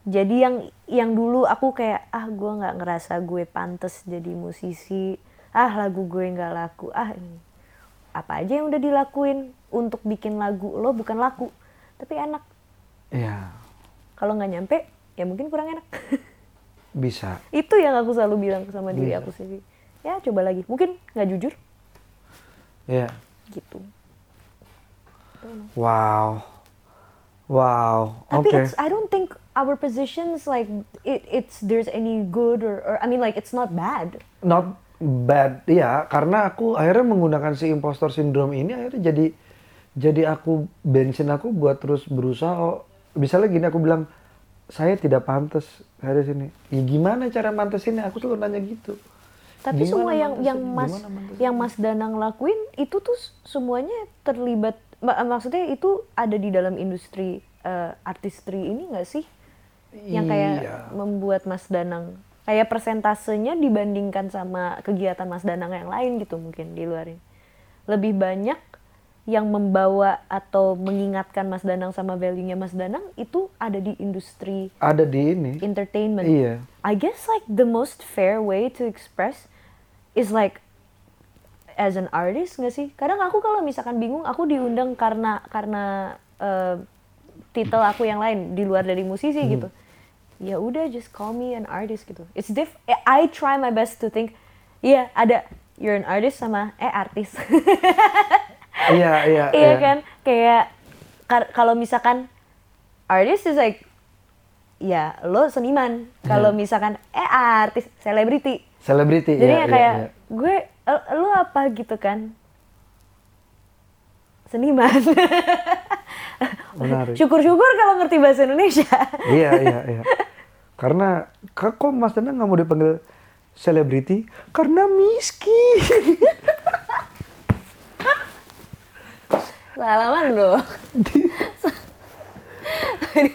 jadi yang yang dulu aku kayak ah gue nggak ngerasa gue pantas jadi musisi ah lagu gue nggak laku ah ini apa aja yang udah dilakuin untuk bikin lagu lo bukan laku tapi enak Iya, kalau nggak nyampe ya mungkin kurang enak <laughs> bisa. itu yang aku selalu bilang sama diri Bisa. aku sendiri ya coba lagi mungkin nggak jujur Iya. gitu Wow. Wow. tapi it's I don't think our positions like it it's there's any good or, or I mean like it's not bad Not bad. Iya, karena aku akhirnya menggunakan si impostor syndrome ini akhirnya jadi jadi aku bensin aku buat terus berusaha. Oh, misalnya gini aku bilang saya tidak pantas ada sini. Ya gimana cara mantesinnya? Aku selalu nanya gitu. Tapi Gimana semua yang mantesin- yang Mas yang Mas Danang lakuin itu tuh semuanya terlibat ma- maksudnya itu ada di dalam industri eh, artistry ini nggak sih? Yang kayak Iya. membuat Mas Danang kayak persentasenya dibandingkan sama kegiatan Mas Danang yang lain gitu mungkin di luar ini. Lebih banyak yang membawa atau mengingatkan Mas Danang sama value-nya Mas Danang itu ada di industri ada di ini. entertainment. Iya. I guess like the most fair way to express is like as an artist nggak sih? Kadang aku kalau misalkan bingung, aku diundang karena karena eh, titel aku yang lain di luar dari musisi gitu. Ya udah just call me an artist gitu. It's diff. I try my best to think, iya ada you're an artist sama eh artis. <laughs> Iya, iya, iya kan? Kayak kalau misalkan artist is like ya lo seniman. Kalau misalkan eh artis, selebriti. Selebriti. Jadi iya, ya iya, kayak iya. gue "Eh, lo apa gitu kan? Seniman. <laughs> Menarik. Syukur-syukur kalau ngerti bahasa Indonesia. iya, iya, iya. Karena kok Mas Danang nggak mau dipanggil selebriti? Karena miskin. Salaman loh. Eh,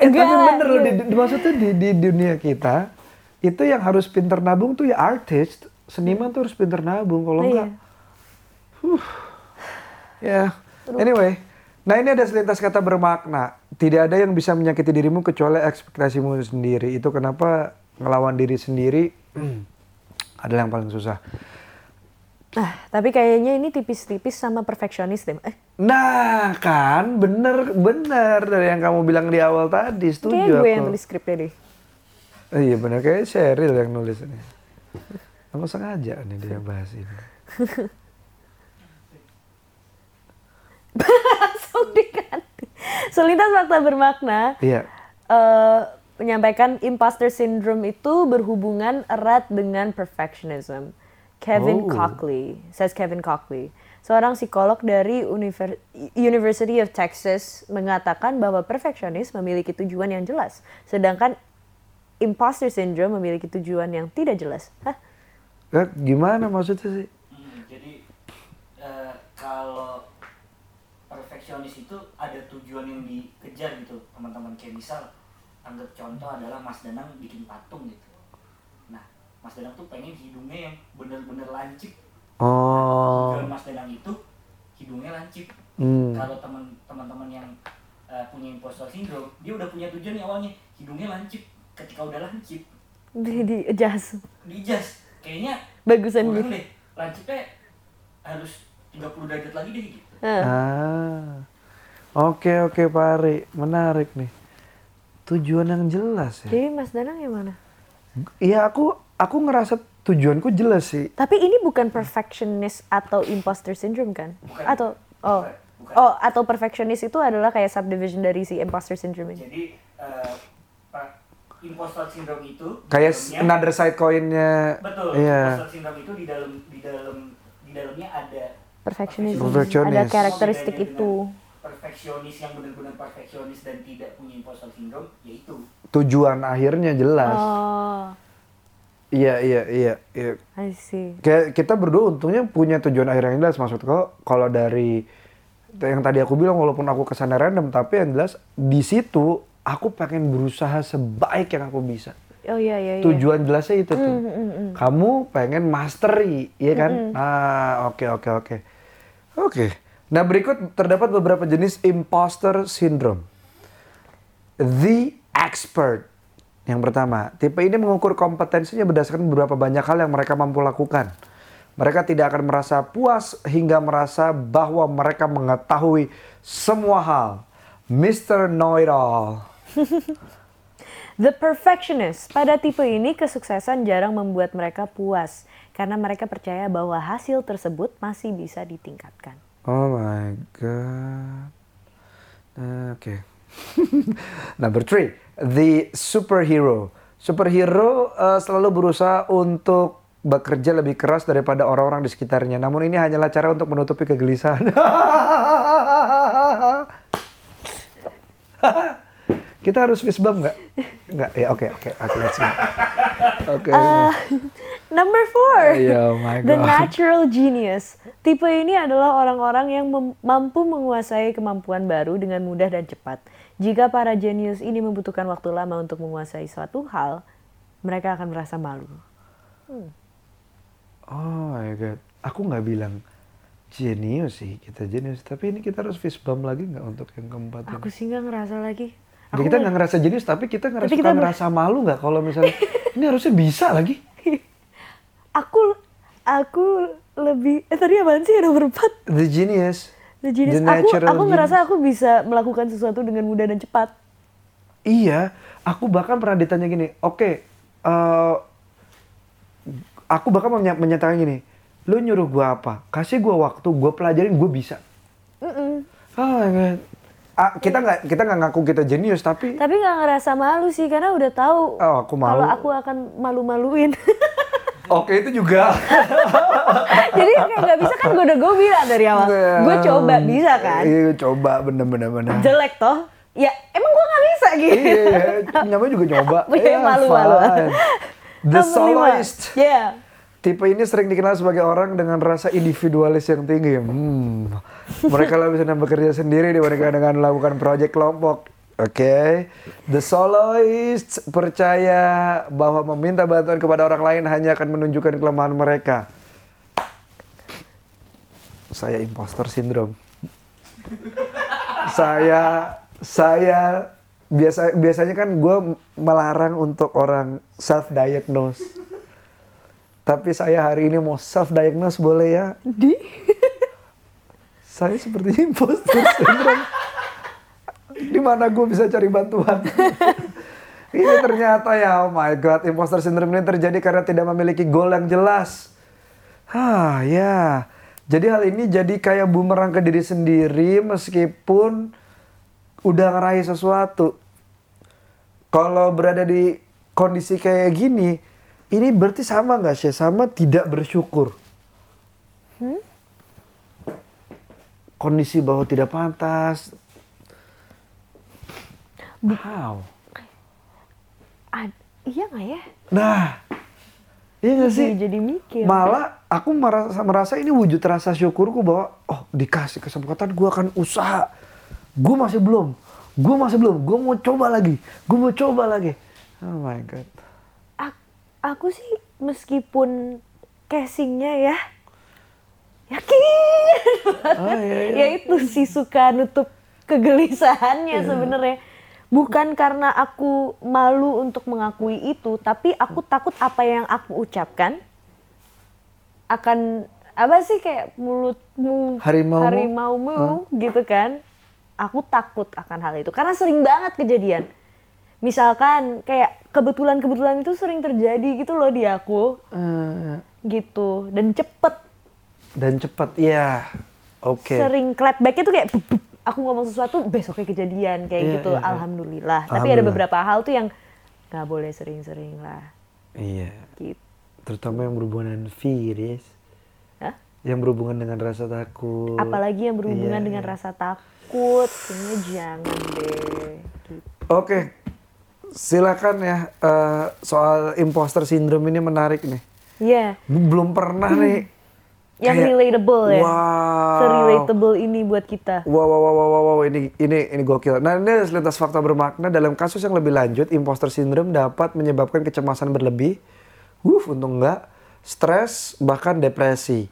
Enggak. tapi bener loh, di, di- maksudnya di, di dunia kita, itu yang harus pinter nabung tuh ya artis. Seniman tuh harus pinter nabung, kalau Iya. enggak. Huh. Ya, anyway. Nah ini ada selintas kata bermakna. Tidak ada yang bisa menyakiti dirimu kecuali ekspektasimu sendiri. Itu kenapa ngelawan diri sendiri <clears throat> adalah yang paling susah. Nah, tapi kayaknya ini tipis-tipis sama perfeksionis deh. Eh, Nah kan, bener bener dari yang kamu bilang di awal tadi, setuju gue aku. yang tulis skripnya deh. Oh, iya bener kayak Cheryl yang nulis ini. Aku sengaja nih dia bahas ini. <laughs> Langsung diganti. Selintas fakta bermakna Iya. eh, menyampaikan imposter syndrome itu berhubungan erat dengan perfectionism. Kevin Oh. Cockley, says Kevin Cockley, seorang psikolog dari Univer- University of Texas mengatakan bahwa perfeksionis memiliki tujuan yang jelas, sedangkan imposter syndrome memiliki tujuan yang tidak jelas. Hah? Eh, gimana maksudnya sih? Hmm, jadi eh, kalau perfeksionis itu ada tujuan yang dikejar gitu teman-teman kayak misal anggap contoh adalah Mas Danang bikin patung gitu nah Mas Danang tuh pengen hidungnya yang bener-bener lancip Oh. tujuan Mas Danang itu hidungnya lancip Hmm. kalau teman teman-teman yang eh, punya impostor syndrome dia udah punya tujuan nih awalnya hidungnya lancip ketika udah lancip Di, di adjust. di jas kayaknya Bagusan gitu. deh lancipnya harus 30 derajat lagi deh gitu. Ah. Oke oke Pak Ari, menarik nih. Tujuan yang jelas ya. Jadi Mas Danang yang mana? Iya aku aku ngerasa tujuanku jelas sih. Tapi ini bukan perfectionist atau imposter syndrome kan? Bukan. Atau oh Bukan, oh atau perfectionist itu adalah kayak subdivision dari si imposter syndrome ini. jadi eh, pa- impostor syndrome itu Kayak dalamnya- another side coinnya. betul Iya. impostor syndrome itu di dalam di dalam di dalamnya ada Perfectionism. Perfectionist. Ada karakteristik Bedanya itu. perfeksionis yang benar-benar perfeksionis dan tidak punya impostor syndrome yaitu Tujuan akhirnya jelas. Oh, Iya iya iya. iya. I see. Kayak kita berdua untungnya punya tujuan akhir yang jelas maksud kau kalau dari yang tadi aku bilang walaupun aku ke sana random tapi yang jelas di situ aku pengen berusaha sebaik yang aku bisa. Oh iya iya iya. Tujuan jelasnya itu tuh. Mm, mm, mm. Kamu pengen mastery, iya kan? Ah, oke oke oke. Oke. Nah, berikut terdapat beberapa jenis imposter syndrome. The expert. Yang pertama, tipe ini mengukur kompetensinya berdasarkan beberapa banyak hal yang mereka mampu lakukan. Mereka tidak akan merasa puas hingga merasa bahwa mereka mengetahui semua hal. Mr. Know-it-all. <laughs> The perfectionist. Pada tipe ini kesuksesan jarang membuat mereka puas karena mereka percaya bahwa hasil tersebut masih bisa ditingkatkan. Oh my god. Uh, Oke. <laughs> Number three, the superhero. Superhero uh, selalu berusaha untuk bekerja lebih keras daripada orang-orang di sekitarnya. Namun ini hanyalah cara untuk menutupi kegelisahan. <laughs> Kita harus fist bump nggak? Nggak. Ya oke oke oke let's go. Oke. Number four, Iya, oh my the God. natural genius. Tipe ini adalah orang-orang yang mem- mampu menguasai kemampuan baru dengan mudah dan cepat. Jika para genius ini membutuhkan waktu lama untuk menguasai suatu hal, mereka akan merasa malu. Oh my god, aku nggak bilang jenius sih kita jenius, tapi ini kita harus fist bump lagi nggak untuk yang keempat Aku ini? sih nggak ngerasa lagi. Ya, kita nggak ngerasa jenius, tapi kita ngerasa Tapi kita ngerasa malu nggak kalau misalnya <laughs> ini harusnya bisa lagi. <laughs> aku aku lebih eh tadi apaan sih nomor 4? The genius. The genius. The aku aku ngerasa genius. aku bisa melakukan sesuatu dengan mudah dan cepat. Iya, aku bahkan pernah ditanya gini, oke, eh, aku bahkan menya- menyatakan gini, lu nyuruh gua apa? Kasih gua waktu, gua pelajarin, gua bisa. Oh my god. Ah, kita nggak kita nggak ngaku kita jenius, tapi Tapi nggak ngerasa malu sih karena udah tahu Oh, aku malu. kalau aku akan malu-maluin. <laughs> oke itu juga. <laughs> Jadi kayak nggak bisa kan gue udah gue bilang dari awal. Gue coba bisa kan. Iya, coba bener-bener bener. Jelek toh. Ya emang gue nggak bisa gitu. iya, namanya juga nyoba. <laughs> Punya Iya, malu-malu. The soloist. Yeah. Tipe ini sering dikenal sebagai orang dengan rasa individualis yang tinggi. Hmm. Mereka lebih senang bekerja sendiri dibandingkan dengan melakukan proyek kelompok. Oke, the soloist percaya bahwa meminta bantuan kepada orang lain hanya akan menunjukkan kelemahan mereka. Saya imposter syndrome. saya saya biasa biasanya kan gue melarang untuk orang self diagnose. Tapi saya hari ini mau self diagnose boleh ya? Di? Saya seperti imposter syndrome. Di mana gue bisa cari bantuan? <laughs> ini ternyata ya, oh my god, imposter syndrome ini terjadi karena tidak memiliki goal yang jelas. Hah, ya. Jadi hal ini jadi kayak bumerang ke diri sendiri meskipun udah ngeraih sesuatu. Kalau berada di kondisi kayak gini, ini berarti sama nggak sih? Sama tidak bersyukur. Kondisi bahwa tidak pantas. Wow. Ad- iya nggak ya? Nah, iya nggak sih? Jadi, jadi mikir. Malah aku merasa, merasa ini wujud rasa syukurku bahwa oh dikasih kesempatan gue akan usaha. Gue masih belum. Gue masih belum. Gue mau coba lagi. Gue mau coba lagi. Oh my god. Ak- aku sih meskipun casingnya ya yakin. Oh iya iya. <laughs> ya itu sih suka nutup kegelisahannya sebenarnya. Bukan karena aku malu untuk mengakui itu tapi aku takut apa yang aku ucapkan akan apa sih kayak mulutmu Harimaumu? harimaumu gitu kan. Aku takut akan hal itu. Karena sering banget kejadian misalkan kayak kebetulan kebetulan itu sering terjadi gitu loh di aku Eh, gitu dan cepet dan cepat, ya. Oke. sering clapbacknya tuh kayak bup, bup. aku ngomong sesuatu besoknya kejadian kayak Iya, gitu iya, iya. alhamdulillah tapi ada Alhamdulillah. beberapa hal tuh yang nggak boleh sering-sering lah Iya. gitu Terutama yang berhubungan dengan virus. Hah? Yang berhubungan dengan rasa takut. apalagi yang berhubungan Iya, dengan rasa takut kayaknya jangan deh gitu. Oke, silakan ya eh, soal imposter syndrome ini menarik nih. Iya, Belum pernah nih. <clears throat> yang kayak, relatable ya Wow. se-relatable ini buat kita Wow, wow, wow, wow, wow, ini ini ini gokil. Nah, ini ada selintas fakta bermakna dalam kasus yang lebih lanjut, imposter syndrome dapat menyebabkan kecemasan berlebih, wuh, untung enggak, stres, bahkan depresi.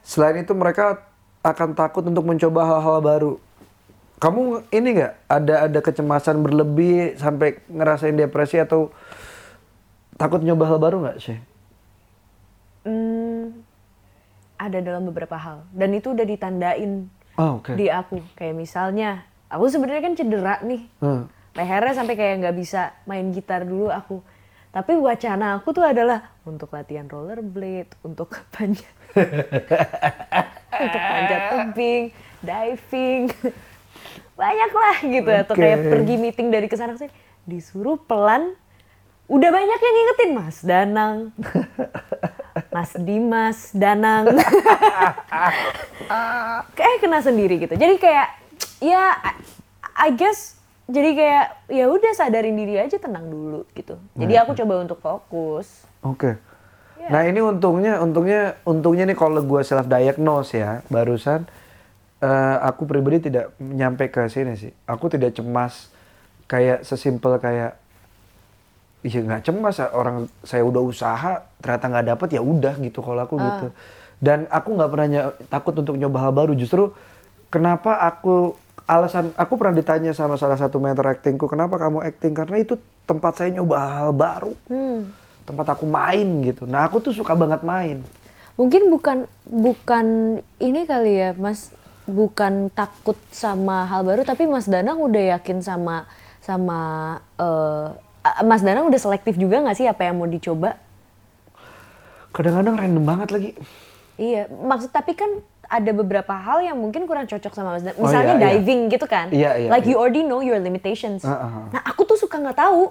Selain itu mereka akan takut untuk mencoba hal-hal baru. Kamu ini nggak ada ada kecemasan berlebih sampai ngerasain depresi atau takut nyoba hal baru nggak sih? Hmm, ada dalam beberapa hal dan itu udah ditandain Oh, oke. di aku kayak misalnya aku sebenarnya kan cedera nih Hmm. lehernya sampai kayak nggak bisa main gitar dulu aku tapi wacana aku tuh adalah untuk latihan rollerblade untuk <laughs> panjat <laughs> untuk panjat tebing diving banyak lah gitu atau kayak pergi meeting dari ke sana ke sini. Disuruh pelan. Udah banyak yang ngingetin Mas Danang. <laughs> Mas Dimas Danang. <laughs> Kayak kena sendiri gitu. Jadi kayak ya I- guess jadi kayak ya udah sadarin diri aja tenang dulu gitu. Jadi aku coba untuk fokus. Oke. Nah ini untungnya, untungnya, untungnya nih kalau gue self diagnose ya, barusan eh, aku pribadi tidak nyampe ke sini sih. Aku tidak cemas kayak sesimpel kayak, iya nggak cemas orang saya udah usaha ternyata nggak dapet ya udah gitu kalau aku gitu. Dan aku nggak pernah takut untuk nyoba hal baru. Justru kenapa aku alasan aku pernah ditanya sama salah satu mentor actingku, kenapa kamu acting? Karena itu tempat saya nyoba hal baru hmm. tempat aku main gitu. Nah aku tuh suka banget main. mungkin bukan bukan ini kali ya Mas bukan takut sama hal baru tapi Mas Danang udah yakin sama sama eh, Mas Danang udah selektif juga nggak sih apa yang mau dicoba Kadang-kadang random banget lagi. Iya, maksud tapi kan ada beberapa hal yang mungkin kurang cocok sama Mas Dan. Oh, Misalnya iya, iya. diving gitu kan. Iya, iya, like iya. you already know your limitations. Ah, ah. Nah, aku tuh suka nggak tahu.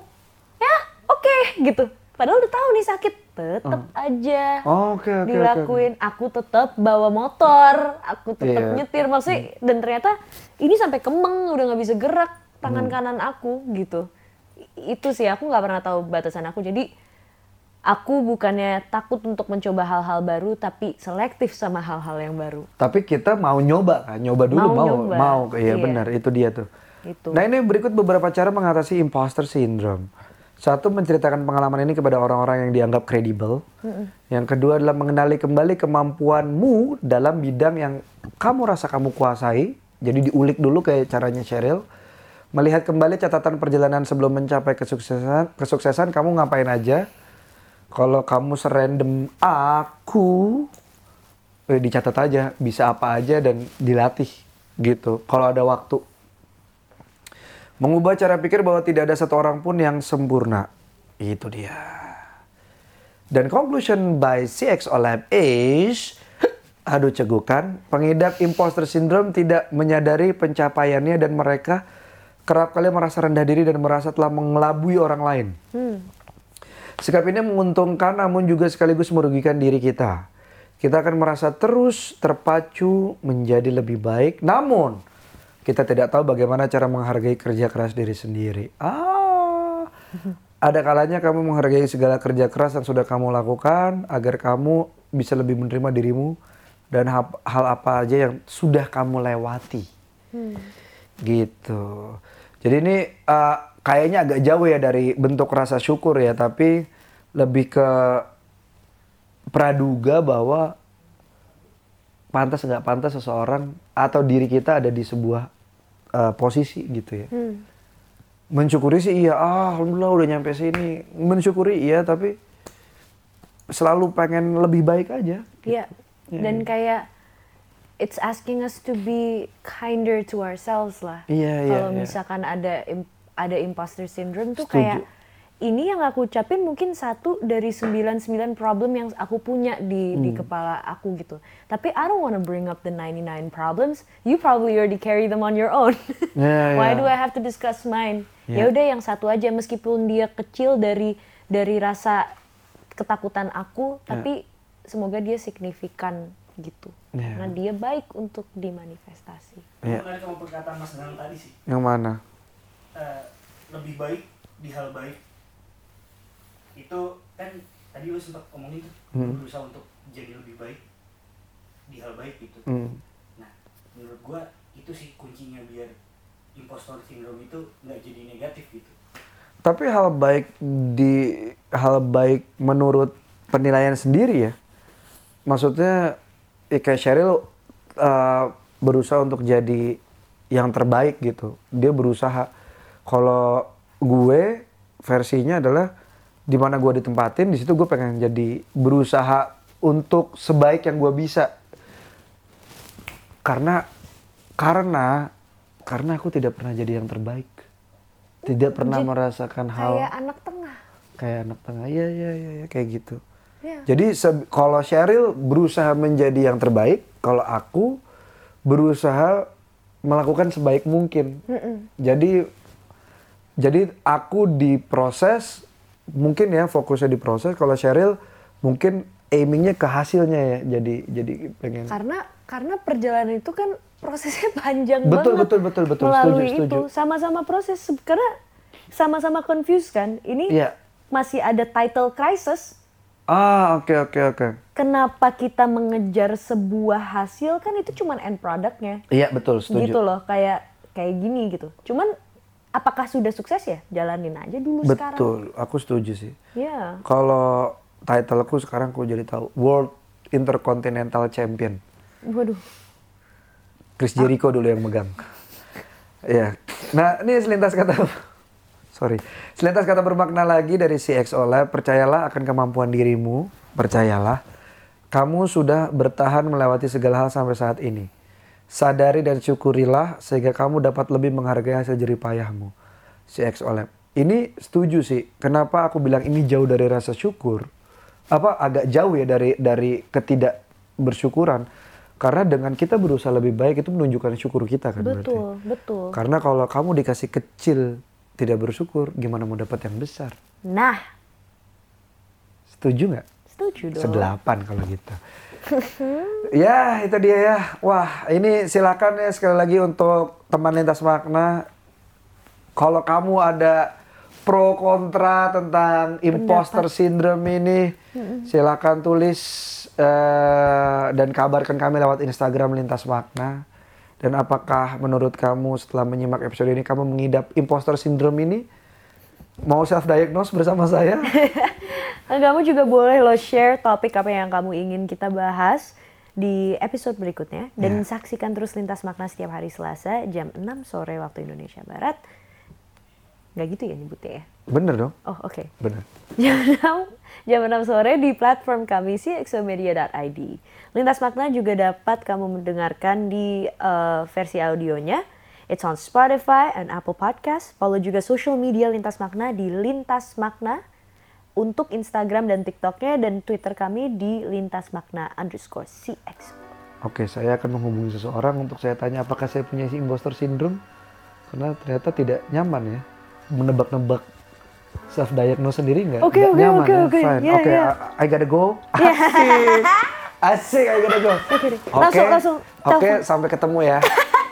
Ya, oke gitu. Padahal udah tahu nih sakit, tetep aja Oh, oke, oke, oke, dilakuin. Aku tetap bawa motor, aku tetap Iya. nyetir. Maksudnya dan ternyata ini sampai kemeng, udah nggak bisa gerak tangan Hmm. kanan aku gitu. Itu sih aku nggak pernah tahu batasan aku. Jadi aku bukannya takut untuk mencoba hal-hal baru tapi selektif sama hal-hal yang baru Tapi kita mau nyoba kan, nyoba dulu Mau mau, nyoba. mau, iya Iya. benar itu dia tuh. itu Nah ini berikut beberapa cara mengatasi imposter syndrome. Satu menceritakan pengalaman ini kepada orang-orang yang dianggap kredibel. Yang kedua adalah mengenali kembali kemampuanmu dalam bidang yang kamu rasa kamu kuasai. Jadi diulik dulu kayak caranya Cheryl. Melihat kembali catatan perjalanan sebelum mencapai kesuksesan, kesuksesan kamu ngapain aja. Kalau kamu serandom aku, eh, dicatat aja bisa apa aja dan dilatih gitu. Kalau ada waktu. Mengubah cara pikir bahwa tidak ada satu orang pun yang sempurna. Itu dia. Dan conclusion by CX Olab is, aduh cegukan, pengidap imposter syndrome tidak menyadari pencapaiannya dan mereka kerap kali merasa rendah diri dan merasa telah mengelabui orang lain. Sikap ini menguntungkan namun juga sekaligus merugikan diri kita. Kita akan merasa terus terpacu menjadi lebih baik, namun kita tidak tahu bagaimana cara menghargai kerja keras diri sendiri. Ah, ada kalanya kamu menghargai segala kerja keras yang sudah kamu lakukan agar kamu bisa lebih menerima dirimu dan hal apa aja yang sudah kamu lewati. Gitu. Jadi ini uh, kayaknya agak jauh ya dari bentuk rasa syukur ya, tapi lebih ke praduga bahwa pantas nggak pantas seseorang atau diri kita ada di sebuah uh, posisi gitu ya. Mensyukuri sih iya, ah, alhamdulillah udah nyampe sini. Mensyukuri iya, tapi selalu pengen lebih baik aja. Iya. Dan kayak it's asking us to be kinder to ourselves lah. Iya, iya, Kalau iya. misalkan ada ada imposter syndrome tuh Setuju. kayak ini yang aku ucapin mungkin satu dari 99 problem yang aku punya di di Hmm. kepala aku gitu. Tapi I don't wanna bring up the 99 problems. You probably already carry them on your own. <laughs> Iya, Why iya. do I have to discuss mine? Iya. Ya udah yang satu aja meskipun dia kecil dari dari rasa ketakutan aku, Iya. tapi semoga dia signifikan gitu. Iya. Karena dia baik untuk dimanifestasi. Iya. Menarik sama perkataan Mas Danang tadi sih. Yang mana? Eh, lebih baik di hal baik. Itu kan tadi lu sempat ngomongin tuh, Hmm. berusaha untuk jadi lebih baik di hal baik gitu. Hmm. Nah, menurut gua itu sih kuncinya biar impostor syndrome itu nggak jadi negatif gitu. Tapi hal baik di hal baik menurut penilaian sendiri ya. Maksudnya ya kayak Cheryl uh, berusaha untuk jadi yang terbaik gitu. Dia berusaha. Kalau gue versinya adalah di mana gue ditempatin di situ gue pengen jadi berusaha untuk sebaik yang gue bisa. Karena karena karena aku tidak pernah jadi yang terbaik. Tidak pernah Jadi, merasakan hal Kayak anak tengah. kayak anak tengah ya ya ya, ya kayak gitu Ya. jadi kalau Cheryl berusaha menjadi yang terbaik kalau aku berusaha melakukan sebaik mungkin jadi jadi aku di proses mungkin ya fokusnya di proses kalau Cheryl mungkin aimingnya ke hasilnya ya jadi jadi pengen Karena karena perjalanan itu kan prosesnya <laughs> panjang Betul, banget. betul, betul, betul. Melalui Setuju, itu sama-sama proses karena sama-sama confused kan. Ini Iya. masih ada title crisis. ah oke oke oke Kenapa kita mengejar sebuah hasil kan itu cuman end productnya. iya betul setuju Gitu loh, kayak kayak gini gitu. Cuman apakah sudah sukses ya? Jalanin aja dulu sekarang. betul aku setuju sih Ya. Kalau titleku sekarang aku jadi tahu World Intercontinental Champion. Waduh. Chris Jericho dulu yang megang. <laughs> Iya. Nah, ini selintas kata <laughs> sorry. Selintas kata bermakna lagi dari CXO Lab, percayalah akan kemampuan dirimu, percayalah. Kamu sudah bertahan melewati segala hal sampai saat ini. Sadari dan syukurilah sehingga kamu dapat lebih menghargai hasil jerih payahmu. CXO Lab. Ini setuju sih. Kenapa aku bilang ini jauh dari rasa syukur? Apa agak jauh ya dari dari ketidak bersyukuran? Karena dengan kita berusaha lebih baik itu menunjukkan syukur kita kan berarti. Betul, betul. Karena kalau kamu dikasih kecil tidak bersyukur, gimana mau dapat yang besar? Nah, Setuju nggak? setuju dong. Sedelapan kalau gitu. <laughs> ya itu dia ya. Wah ini silakan ya sekali lagi untuk teman lintas makna. Kalau kamu ada pro kontra tentang imposter syndrome ini, silakan tulis eh, dan kabarkan kami lewat Instagram Lintas Makna. Dan apakah menurut kamu setelah menyimak episode ini kamu mengidap imposter syndrome ini? Mau self diagnose bersama saya? <laughs> Kamu juga boleh lo share topik apa yang kamu ingin kita bahas di episode berikutnya dan Ya. saksikan terus lintas makna setiap hari Selasa jam 6 sore waktu Indonesia Barat. Nggak gitu ya nyebutnya ya? Bener dong, Oh oke. bener. <laughs> Jam 6, jam 6 sore di platform kami cxomedia.id. Lintas Makna juga dapat kamu mendengarkan di eh, versi audionya. It's on Spotify and Apple Podcast. Follow juga social media Lintas Makna di Lintas Makna untuk Instagram dan TikToknya dan Twitter kami di Lintas Makna underscore CX. Oke, saya akan menghubungi seseorang untuk saya tanya apakah saya punya si imposter syndrome. Karena ternyata tidak nyaman ya. Menebak-nebak self diagnose sendiri nggak nggak oke, nyaman oke, ya. oke. Fine. Ya, Oke, ya. I, I gotta go. <laughs> Asik. Asik, I gotta go. Oke deh. Langsung- langsung Oke, telepon. sampai ketemu ya. <laughs>